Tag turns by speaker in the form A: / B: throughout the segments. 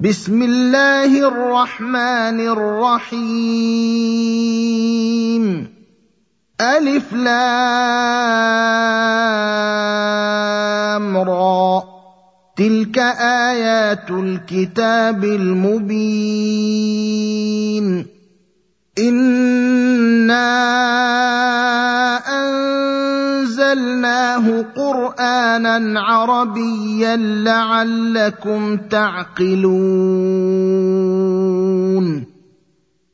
A: بسم الله الرحمن الرحيم. ألف لام را. تلك آيات الكتاب المبين. انا انزلناه قرانا عربيا لعلكم تعقلون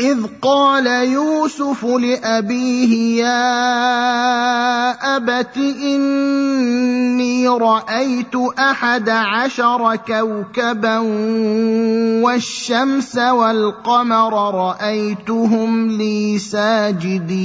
A: إذ قال يوسف لأبيه يا أبت إني رأيت أحد عشر كوكبا والشمس والقمر رأيتهم لي ساجدين.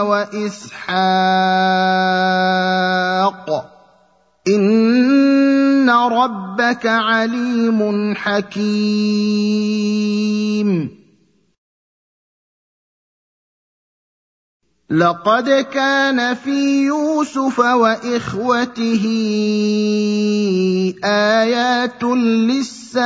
A: وإسحاق. إن ربك عليم حكيم. لقد كان في يوسف وإخوته آيات للسائلين.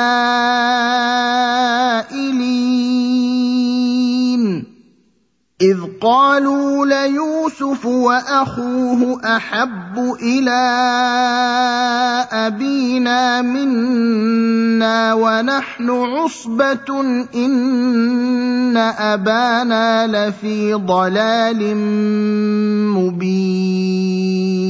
A: إذ قالوا ليوسف وأخوه أحب إلى أبينا منا ونحن عصبة إن أبانا لفي ضلال مبين.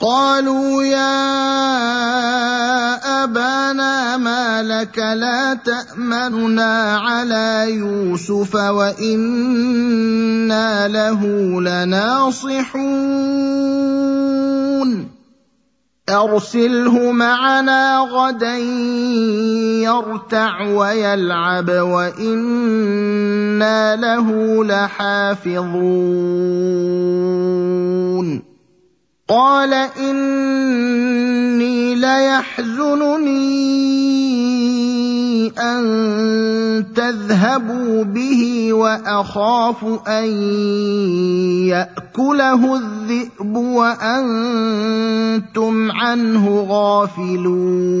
A: قالوا يا أبانا ما لك لا تامننا على يوسف وإنا له لناصحون. أرسله معنا غدا يرتع ويلعب وإنا له لحافظون. قال إني ليحزنني أن تذهبوا به وأخاف أن يأكله الذئب وأنتم عنه غافلون.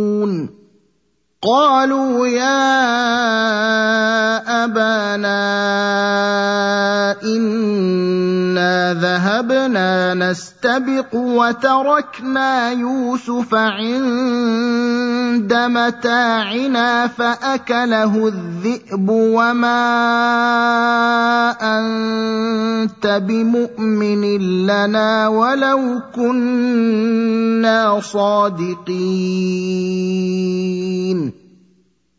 A: قالوا يا أبانا انا ذهبنا نستبق وتركنا يوسف عند متاعنا فاكله الذئب وما انت بمؤمن لنا ولو كنا صادقين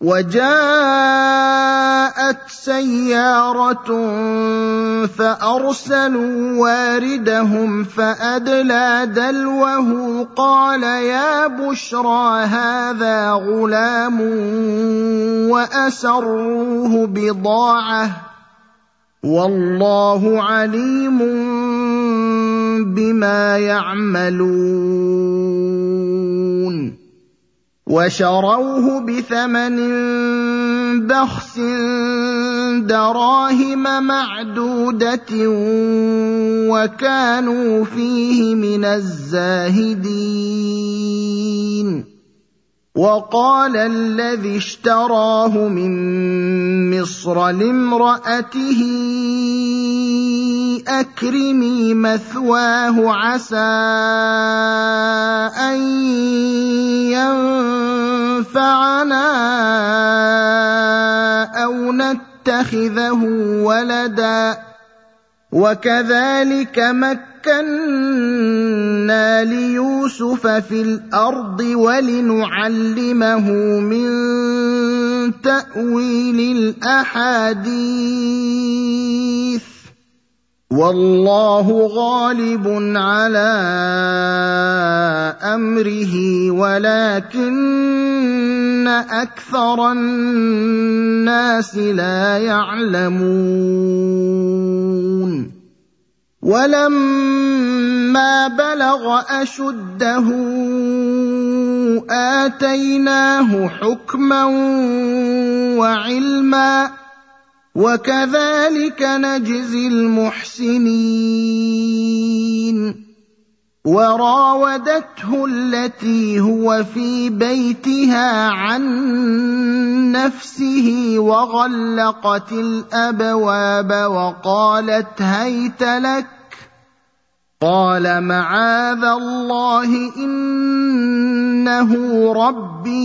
A: وجاءت سيارة فأرسلوا واردهم فأدلى دلوه قال يا بشرى هذا غلام وأسروه بضاعة والله عليم بما يعملون وشروه بثمن بخس دراهم معدودة وكانوا فيه من الزاهدين. وقال الذي اشتراه من مصر لامرأته أكرمي مثواه عسى أن ينفعنا أو نتخذه ولدا. وكذلك مكنا ليوسف في الأرض ولنعلمه من تأويل الأحاديث. والله غالب على أمره ولكن أكثر الناس لا يعلمون. ولما بلغ أشده آتيناه حكما وعلما وكذلك نجزي المحسنين. وراودته التي هو في بيتها عن نفسه وغلقت الأبواب وقالت هيت لك قال معاذ الله إنه ربي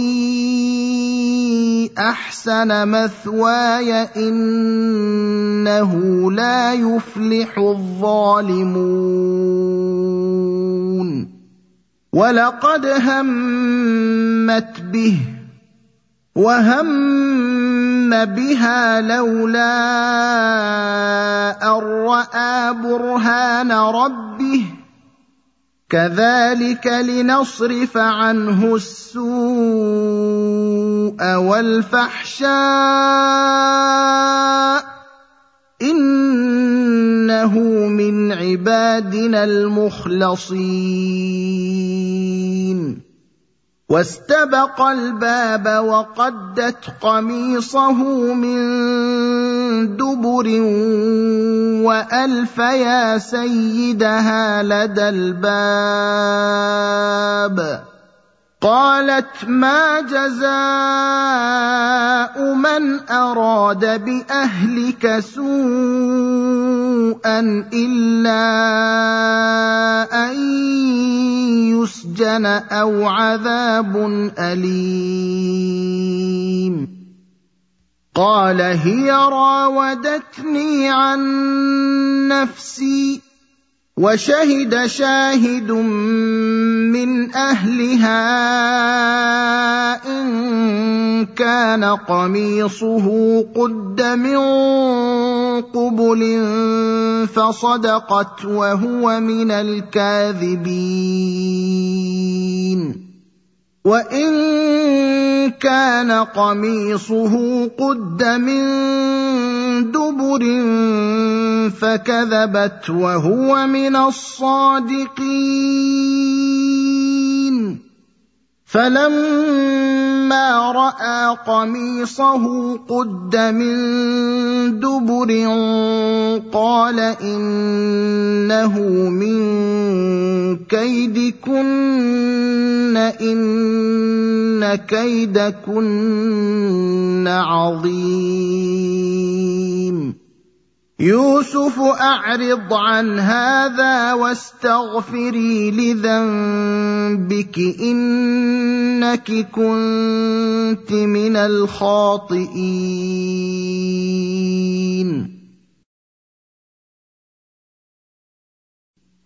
A: أحسن مثواي إنه لا يفلح الظالمون. ولقد همت به وهم بها لولا أن رأى برهان ربه. كذلك لنصرف عنه السوء والفحشاء. إنه من عبادنا المخلصين. واستبق الباب وقدت قميصه من دبر وألف يا سيدها لدى الباب. قالت ما جزاء من أراد بأهلك سوءا إلا أن يسجن أو عذاب أليم. قال هي راودتني عن نفسي وشهد شاهد من أهلها إن كان قميصه قد من قبل فصدقت وهو من الكاذبين. وان كان قميصه قد من دبر فكذبت وهو من الصادقين فلما رأى قميصه قد من دبر قال إنه من كيدكن إن كيدكن عظيم. يوسف أعرض عن هذا واستغفري لذنبك إنك كنت من الخاطئين.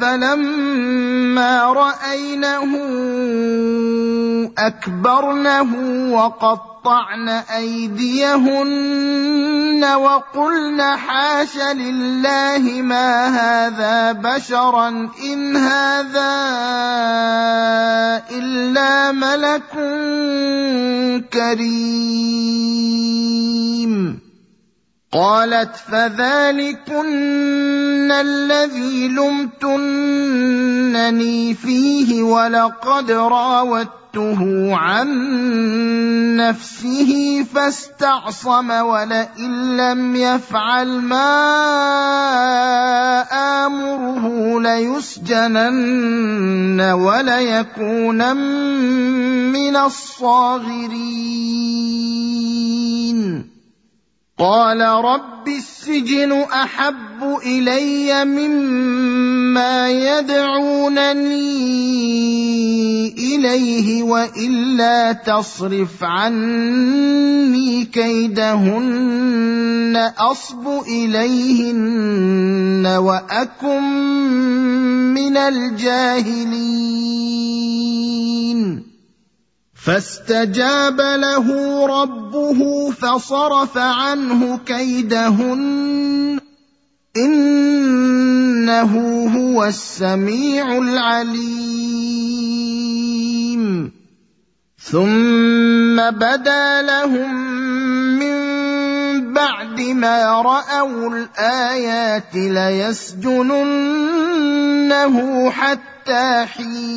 A: فلما رأينه أكبرنه وقطعن أيديهن وقلن حاش لله ما هذا بشرا إن هذا إلا ملك كريم. قالت فذلكن الذي لمتنني فيه ولقد راودته عن نفسه فاستعصم ولئن لم يفعل ما آمره ليسجنن وليكونن من الصاغرين. قال رب السجن أحب إلي مما يدعونني إليه وإلا تصرف عني كيدهن أصب إليهن وأكن من الجاهلين. فاستجاب له ربه فصرف عنه كيدهن. إنه هو السميع العليم. ثم بدا لهم من بعد ما رأوا الآيات ليسجننه حتى حين.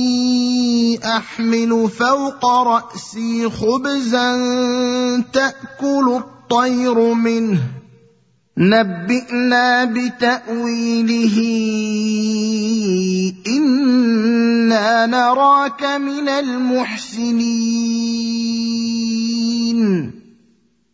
A: أحمل فوق رأسي خبزا تأكل الطير منه. نبئنا بتأويله. إنا نراك من المحسنين.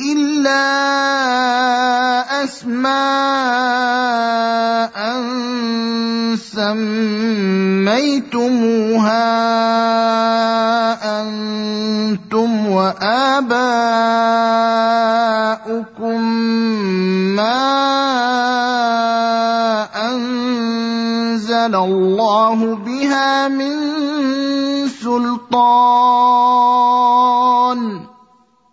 A: إلا أسماء سميتموها أنتم واباؤكم ما انزل الله بها من سلطان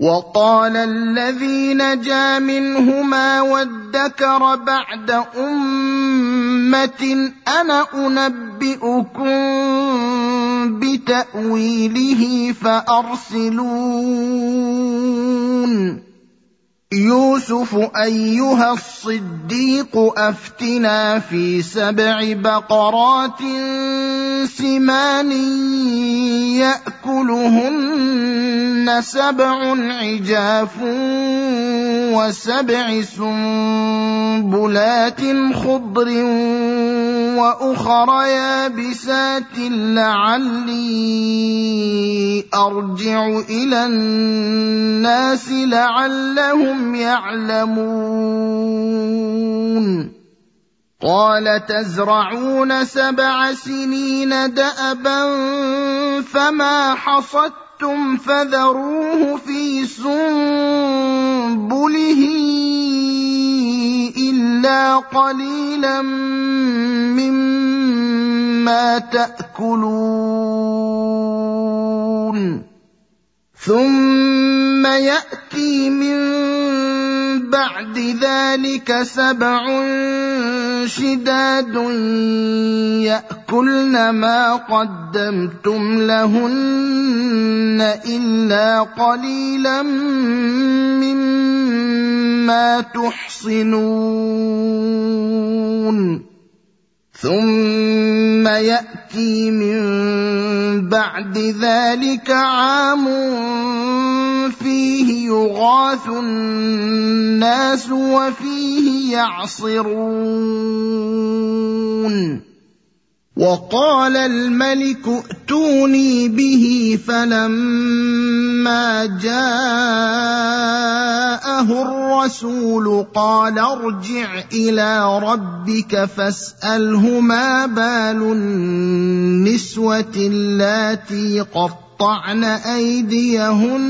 A: وقال الذي نجا منهما وادكر بعد أمة أنا أنبئكم بتأويله فأرسلون. يوسف أيها الصديق أفتنا في سبع بقرات سمان يأكلهن سبع عجاف وسبع سنبلات خضر وأخر يابسات لعلي أرجع إلى الناس لعلهم يعلمون. قال تزرعون سبع سنين دأبا فما حصدتم فذروه في سنبله. إلا قليلا مما تأكلون. ثم يأتي من بعد ذلك سبع شداد يأكلن ما قدمتم لهن إلا قليلا مما تحصنون. ثم ياتي من بعد ذلك عام فيه يغاث الناس وفيه يعصرون وقال الملك ائتوني به فلما جاءه الرسول قال ارجع إلى ربك فاسأله ما بال النسوة اللاتي قطعن أيديهن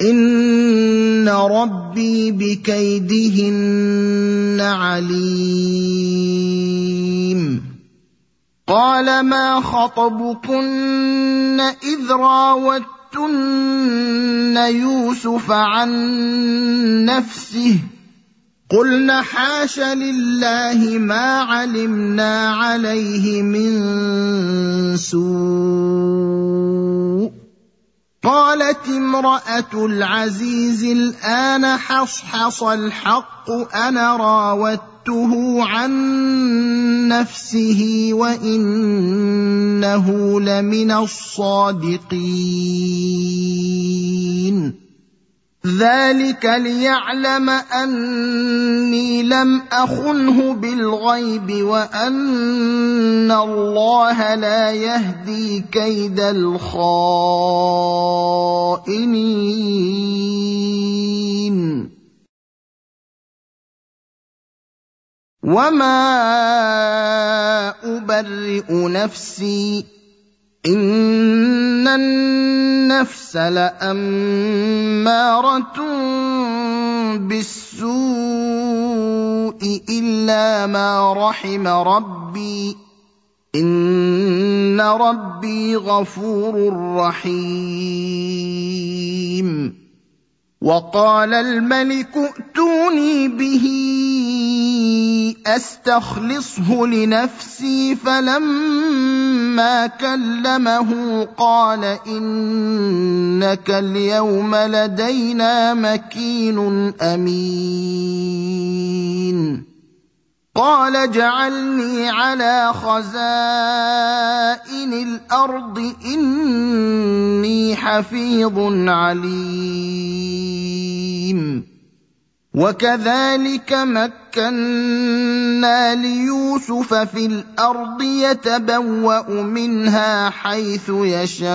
A: إن ربي بكيدهن عليم قال ما خطبكن إذ راوتن يوسف عن نفسه قلن حاش لله ما علمنا عليه من سوء قالت امرأة العزيز الآن حصحص الحق أنا راودته عن نفسه وانه لمن الصادقين ذلك ليعلم اني لم اخنه بالغيب وان الله لا يهدي كيد الخائنين وما ابرئ نفسي ان النفس لاماره بالسوء الا ما رحم ربي ان ربي غفور رحيم وقال الملك ائتوني به أستخلصه لنفسي فلما كلمه قال إنك اليوم لدينا مكين أمين. قال اجعلني على خزائن الأرض إني حفيظ عليم. وكذلك مكنا ليوسف في الأرض يتبوأ منها حيث يشاء.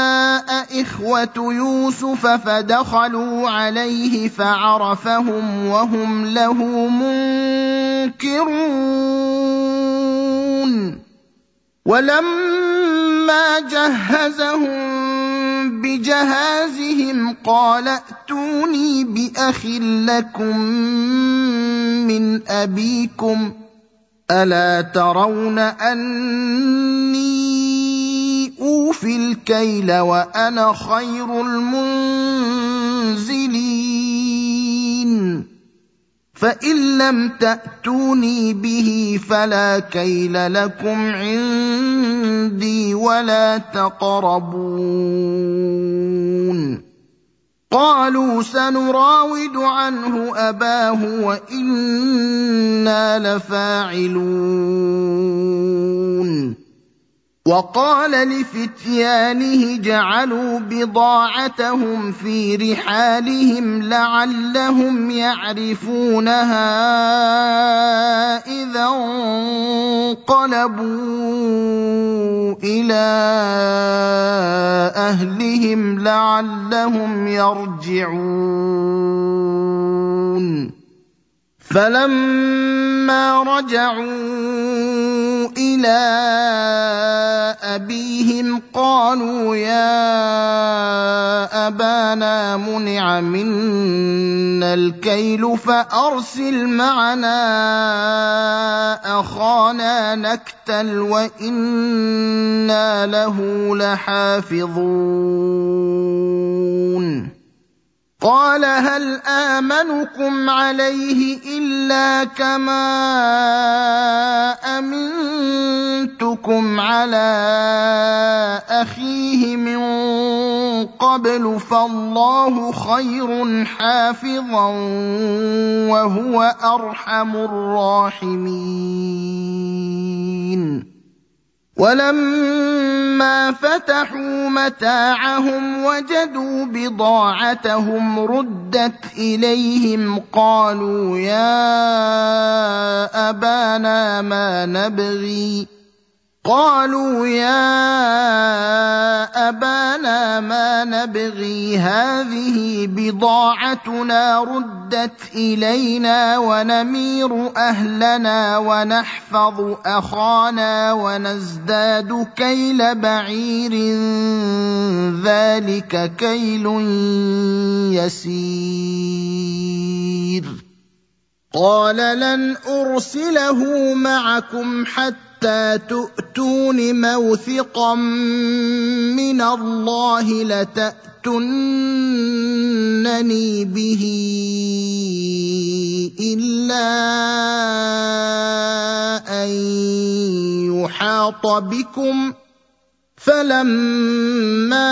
A: إخوة يوسف فدخلوا عليه فعرفهم وهم له منكرون. ولما جهزهم بجهازهم قال ائتوني بأخ لكم من أبيكم ألا ترون أني اوفي الكيل وأنا خير المنزلين. فإن لم تأتوني به فلا كيل لكم عندي ولا تقربون. قالوا سنراود عنه أباه وإنا لفاعلون. وقال لفتيانه جعلوا بضاعتهم في رحالهم لعلهم يعرفونها إذا انقلبوا إلى أهلهم لعلهم يرجعون. فلما رجعوا إلى أبيهم قالوا يا أبانا منع منا الكيل فأرسل معنا أخانا نكتل وإنا له لحافظون. قال هل آمنكم عليه إلا كما أمنتكم على أخيه من قبل فالله خير حافظا وهو أرحم الراحمين. ولما فتحوا متاعهم وجدوا بضاعتهم ردت إليهم قالوا يا أبانا ما نبغي قالوا يا أبانا ما نبغي هذه بضاعتنا ردت إلينا ونمير أهلنا ونحفظ أخانا ونزداد كيل بعير ذلك كيل يسير. قال لن أرسله معكم حتى حتى تؤتون موثقا من الله لتاتونني به الا ان يحاط بكم فلما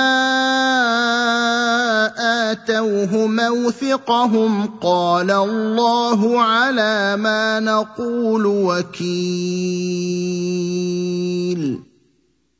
A: اتوه موثقهم قال الله على ما نقول وكيل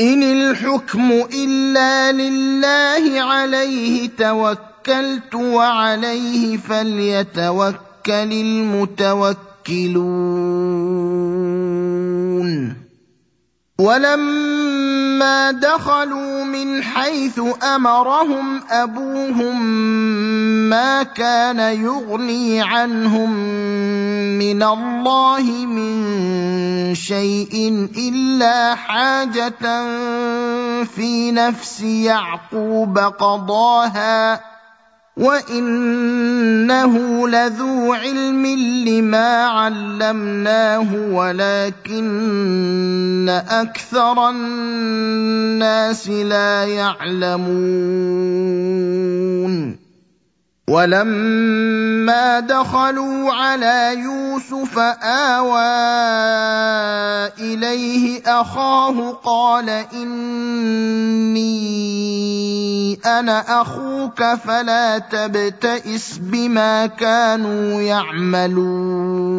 A: إن الحكم إلا لله عليه توكلت وعليه فليتوكل المتوكلون. ولما دخلوا من حيث أمرهم أبوهم ما كان يغني عنهم من الله من شيء إلا حاجة في نفس يعقوب قضاها وإنه لذو علم لما علمناه ولكن أكثر الناس لا يعلمون ولما دخلوا على يوسف آوى إليه أخاه قال إني أنا أخوك فلا تبتئس بما كانوا يعملون.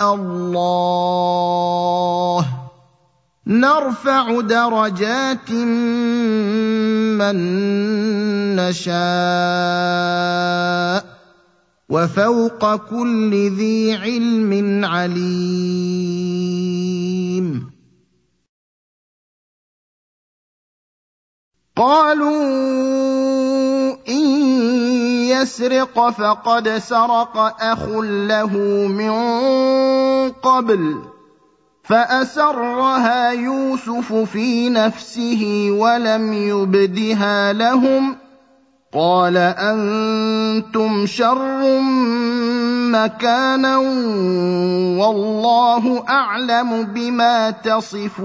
A: الله. نرفع درجات من نشاء وفوق كل ذي علم عليم. قالوا إن يسرق فقد سرق أخ له من قبل فأسرها يوسف في نفسه ولم يبدها لهم. قال أنتم شر مكانا والله أعلم بما تصفون.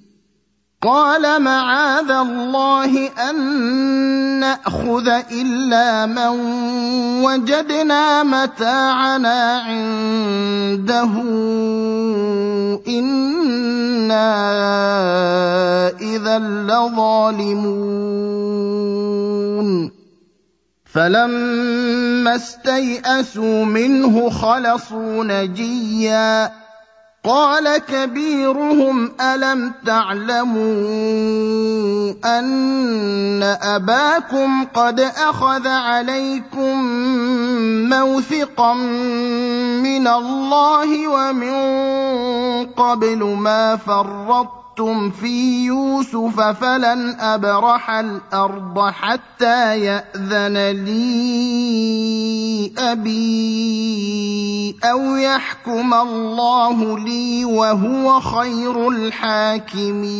A: قال معاذ الله أن نأخذ إلا من وجدنا متاعنا عنده. إنا إذا لظالمون. فلما استيئسوا منه خلصوا نجيا. قال كبيرهم ألم تعلموا أن أباكم قد أخذ عليكم موثقا من الله ومن قبل ما فرطتم أَخَذْتُمْ فِي يُوسُفَ فَلَنْ أَبْرَحَ الْأَرْضَ حَتَّىٰ يَأْذَنَ لِي أَبِي أَوْ يَحْكُمَ اللَّهُ لِي وَهُوَ خَيْرُ الْحَاكِمِينَ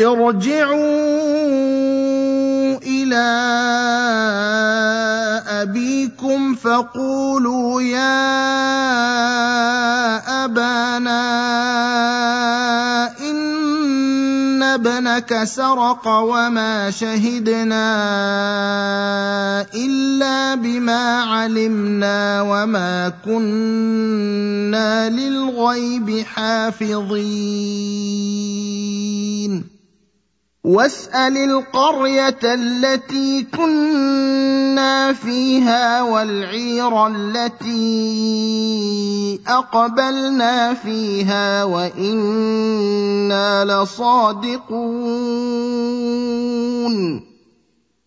A: ارْجِعُوا إِلَىٰ أَبِيكُمْ فَقُولُوا يَا أَبَانَا إِنَّ ابْنَكَ سَرَقَ وَمَا شَهِدْنَا إِلَّا بِمَا عَلِمْنَا وَمَا كُنَّا لِلْغَيْبِ حَافِظِينَ واسأل القرية التي كنا فيها والعير التي أقبلنا فيها وإنا لصادقون.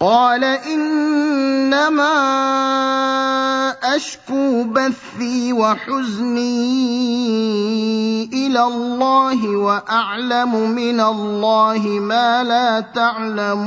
A: قال إنما أشكو بثي وحزني إلى الله وأعلم من الله ما لا تعلمون.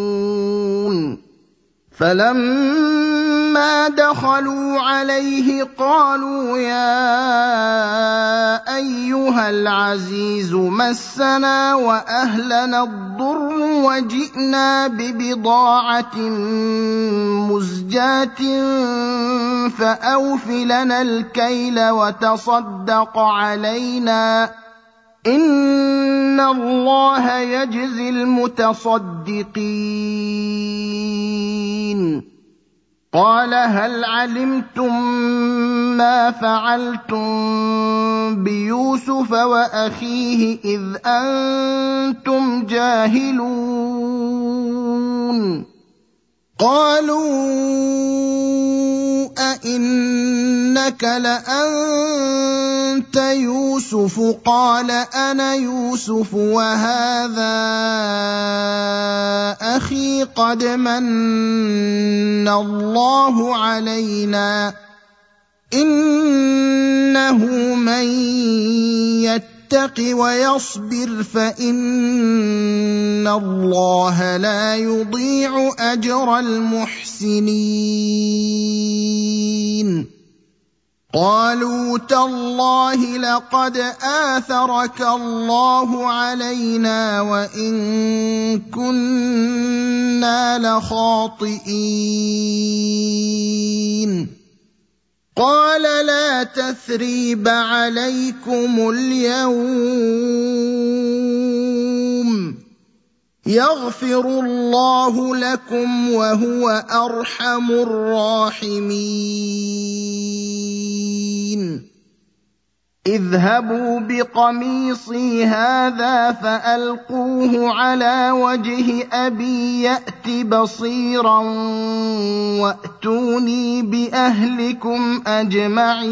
A: فلما دخلوا عليه قالوا يا أيها العزيز مسنا وأهلنا الضر وجئنا ببضاعة مزجاة فاوف لنا الكيل وتصدق علينا ان الله يجزي المتصدقين قال هل علمتم ما فعلتم بيوسف واخيه اذ أنتم جاهلون قالوا أئنك لأنت يوسف؟ قال أنا يوسف وهذا أخي قد من الله علينا. إنه من يتق يتق ويصبر فإن الله لا يضيع أجر المحسنين. قالوا تالله لقد آثرك الله علينا وإن كنا لخاطئين. قال لا تثريب عليكم اليوم. يغفر الله لكم وهو أرحم الراحمين. اذهبوا بقميصي هذا فألقوه على وجه أبي يأت بصيرا وأتوني بأهلكم أجمعين.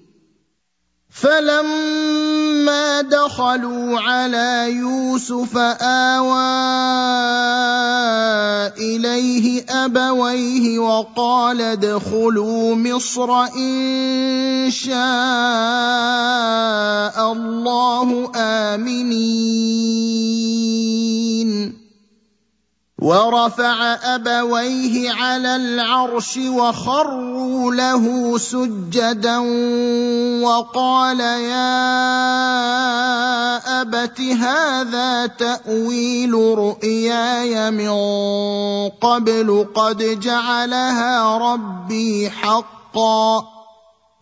A: فلما دخلوا على يوسف اوى اليه ابويه وقال ادخلوا مصر ان شاء الله امنين ورفع أبويه على العرش وخروا له سجدا وقال يا أبت هذا تأويل رؤياي من قبل قد جعلها ربي حقا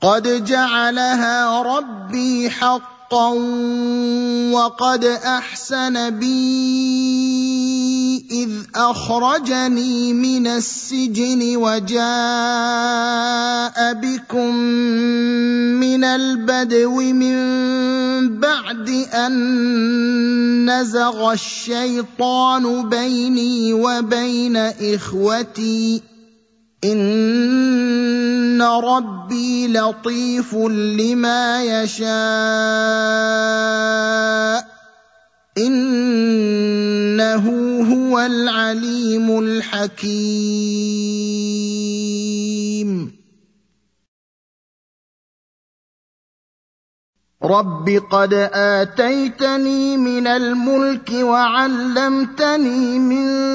A: قد جعلها ربي حقا حقا وقد احسن بي اذ اخرجني من السجن وجاء بكم من البدو من بعد ان نزغ الشيطان بيني وبين اخوتي ان ربي لطيف لما يشاء انه هو العليم الحكيم رب قد اتيتني من الملك وعلمتني من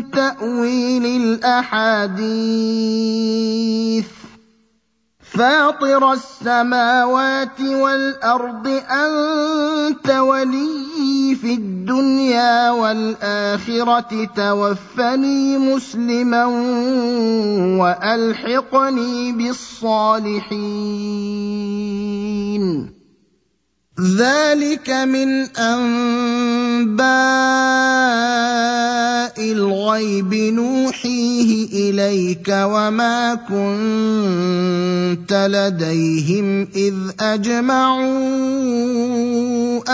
A: تأويل الأحاديث. فاطر السماوات والأرض أنت ولي في الدنيا والآخرة توفني مسلما وألحقني بالصالحين. ذلك من انباء الغيب نوحيه اليك وما كنت لديهم اذ اجمعوا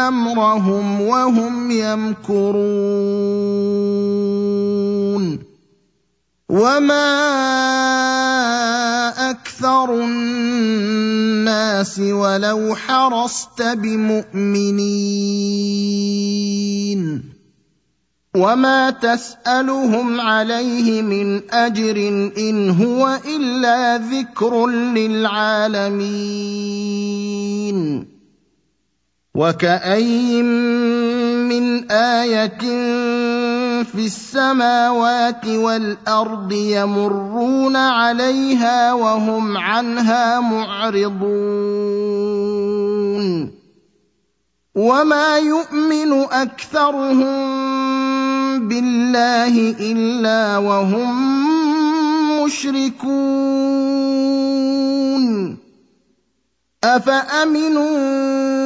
A: امرهم وهم يمكرون وما أكثر الناس ولو حرصت بمؤمنين وما تسالهم عليه من اجر ان هو الا ذكر للعالمين وكاين من إيه في السماوات والأرض يمرون عليها وهم عنها معرضون. وما يؤمن أكثرهم بالله إلا وهم مشركون. أفأمنوا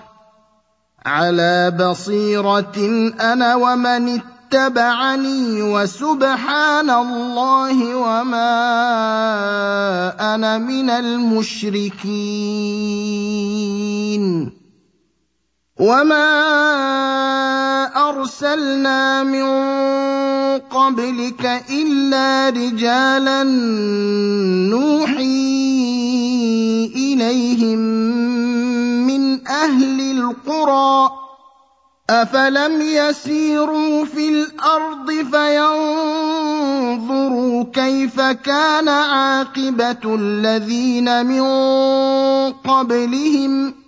A: على بصيرة أنا ومن اتبعني وسبحان الله وما أنا من المشركين. وما ارسلنا من قبلك الا رجالا نوحي اليهم من أهل القرى افلم يسيروا في الأرض فينظروا كيف كان عاقبه الذين من قبلهم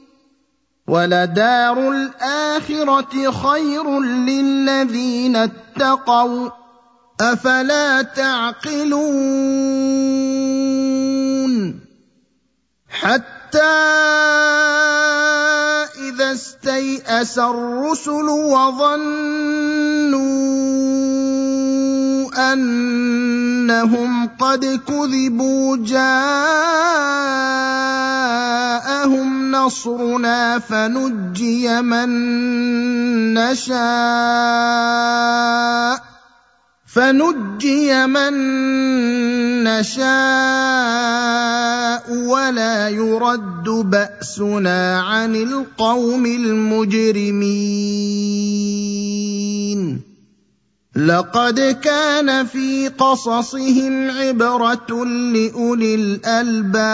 A: ولدار الاخره خير للذين اتقوا أفلا تعقلون حتى إذا استيأس الرسل وظنوا أنهم قد كذبوا جاءهم نصرنا فنجي من نشاء فنجي من نشاء ولا يرد بأسنا عن القوم المجرمين. لقد كان في قصصهم عبرة لأولي الألباب.